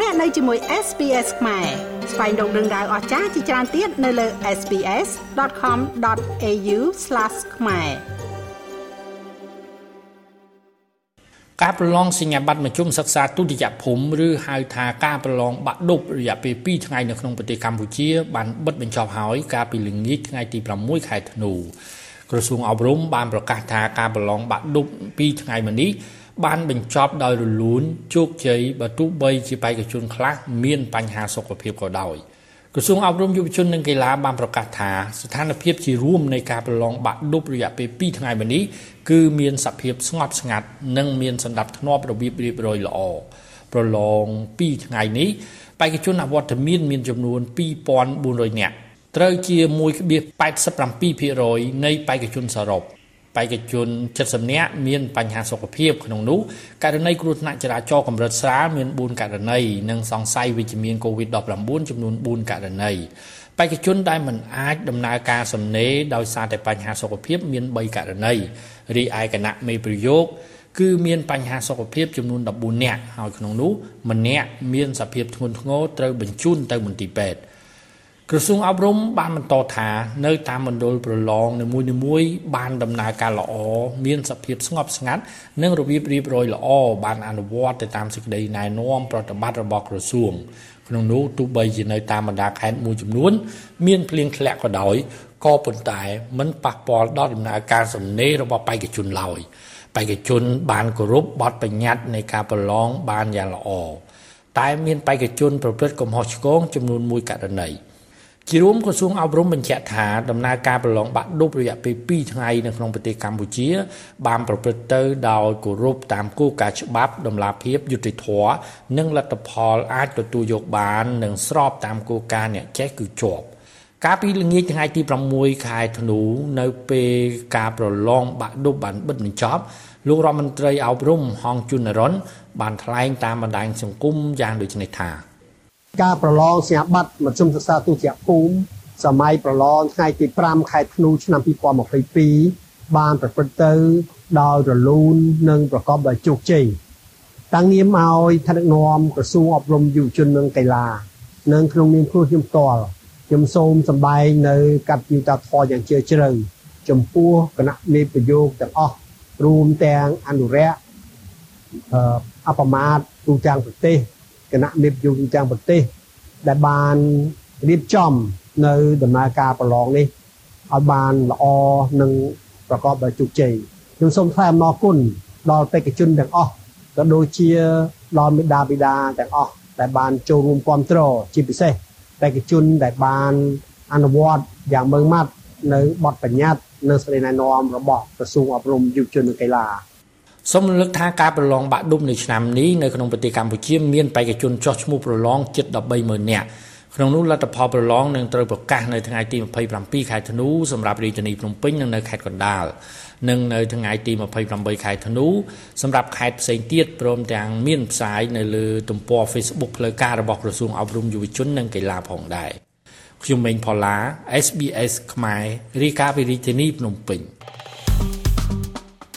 លោកអ្នកនៅជាមួយ SPS ខ្មែរស្វែងរកដឹងដៅអស្ចារ្យជាច្រើនទៀតនៅលើ SPS.com.au/ ខ្មែរការប្រឡងសញ្ញាបត្រមជ្ឈមសិក្សាទុតិយភូមិឬហៅថាការប្រឡងបាក់ឌុបរយៈពេល2ថ្ងៃនៅក្នុងប្រទេសកម្ពុជាបានបិទបញ្ចប់ហើយកាលពីល្ងាចថ្ងៃទី6ខែធ្នូក្រសួងអប់រំបានប្រកាសថាការប្រឡងបាក់ឌុប2ថ្ងៃមុននេះ បានបញ្ចប់ដោយរលូនជោគជ័យបើទោះបីជាបេក្ខជនខ្លះមានបញ្ហាសុខភាពក៏ដោយក្រសួងអប់រំយុវជននិងកីឡាបានប្រកាសថាស្ថានភាពជារួមនៃការប្រឡងបាក់ឌុបរយៈពេល2ថ្ងៃមុននេះគឺមានសភាពស្ងប់ស្ងាត់និងមានសន្តិភាពរបៀបរៀបរយល្អប្រឡង2ថ្ងៃនេះបេក្ខជនអវត្តមានមានចំនួន2400នាក់ត្រូវជា1.87%នៃបេក្ខជនសរុប បេក្ខជន70នាក់មានបញ្ហាសុខភាពក្នុងនោះករណីគ្រោះថ្នាក់ចរាចរណ៍កម្រិតស្រាលមាន4ករណីនិងសង្ស័យវិជ្ជមាន COVID-19 ចំនួន4ករណីបេក្ខជនដែលមិនអាចដំណើរការសំណេរដោយសារតែបញ្ហាសុខភាពមាន3ករណីរីឯគណៈមេប្រយោគគឺមានបញ្ហាសុខភាពចំនួន14នាក់ហើយក្នុងនោះម្នាក់មានសភាពធ្ងន់ធ្ងរត្រូវបញ្ជូនទៅមន្ទីរពេទ្យ ក្រសួងអប់រំបានបន្តថានៅតាមមណ្ឌលប្រឡងនីមួយៗបានដំណើរការល្អមានសភាពស្ងប់ស្ងាត់និងរបៀបរៀបរយល្អបានអនុវត្តទៅតាមសេចក្តីណែនាំប្រតិបត្តិរបស់ក្រសួងក្នុងនោះទោះបីជានៅតាមបណ្ដាខេត្តមួយចំនួន មានភ្លៀងធ្លាក់ក៏ដោយក៏ប៉ុន្តែមិនប៉ះពាល់ដល់ដំណើរការសំណេររបស់បេក្ខជនឡើយបេក្ខជនបានគោរពបទបញ្ញត្តិនៃការប្រឡងបានយ៉ាងល្អតែមានបេក្ខជនប្រព្រឹត្តកំហុសឆ្គងចំនួន1ករណី ជារួមក្រសួងអប់រំបញ្ជាក់ថាដំណើរការប្រឡងបាក់ឌុបរយៈពេល2ថ្ងៃនៅក្នុងប្រទេសកម្ពុជា បានប្រព្រឹត្តទៅដោយគោរពតាមគោលការណ៍ច្បាប់ដំណាភាពយុត្តិធម៌និងលទ្ធផលអាចទទួលយកបាន និងស្របតាមគោលការណ៍អ្នកចេះគឺជាប់កាលពីល្ងាចថ្ងៃទី6ខែធ្នូនៅពេលការប្រឡងបាក់ឌុបបានបិទបញ្ចប់លោករដ្ឋមន្ត្រីអប់រំហងជុនរ៉ុនបានថ្លែងតាមបណ្ដាញសង្គមយ៉ាងដូចនេះថា ការប្រឡងសញ្ញាបត្រមធ្យមសិក្សាទុតិយភូមិសម័យប្រឡងថ្ងៃទី5ខែធ្នូឆ្នាំ2022បានប្រព្រឹត្តទៅដោយរលូននិងប្រកបដោយជោគជ័យតាំងនាមឲ្យថ្នាក់ដឹកនាំក្រសួងអប់រំយុវជននិងកីឡានិងក្នុងនាមខ្លួនខ្ញុំផ្ទាល់ខ្ញុំសូមសម្ដែងនៅកັບយុតាធរយ៉ាងជ្រាលជ្រៅចំពោះគណៈមេប្រយោគទាំងអស់រួមទាំងអនុរិយអបមាតទូទាំងប្រទេស គណៈមេយុទូទាំងប្រទេស ដែលបានរៀបចំនៅដំណើរការប្រឡងនេះឲ្យបានល្អនិងប្រកបដោយជោគជ័យខ្ញុំសូមថ្លែងអំណរគុណដល់បេក្ខជនទាំងអស់ក៏ដូចជាដល់មេដាបេដាទាំងអស់ដែលបានចូលរួមគ្រប់គ្រងជាពិសេសបេក្ខជនដែលបានអនុវត្តយ៉ាងម៉ឺងម៉ាត់នៅបទបញ្ញត្តិនិងសេចក្តីណែនាំរបស់ក្រសួងអប់រំយុវជននិងកីឡា សូមរំលឹកថាការប្រឡងបាក់ឌុបនៅឆ្នាំនេះនៅក្នុងប្រទេសកម្ពុជាមានបេក្ខជនចោះឈ្មោះប្រឡងជិត130,000នាក់ក្នុងនោះលទ្ធផលប្រឡងនឹងត្រូវប្រកាសនៅថ្ងៃទី27ខែធ្នូសម្រាប់រាជធានីភ្នំពេញនិងនៅខេត្តកណ្ដាលនិងនៅថ្ងៃទី28ខែធ្នូសម្រាប់ខេត្តផ្សេងទៀតព្រមទាំងមានផ្សាយនៅលើទំព័រ Facebook ផ្លូវការរបស់ក្រសួងអប់រំយុវជននិងកីឡាផងដែរខ្ញុំមេងផល្លា SBS ខ្មែររាយការណ៍ពីរាជធានីភ្នំពេញ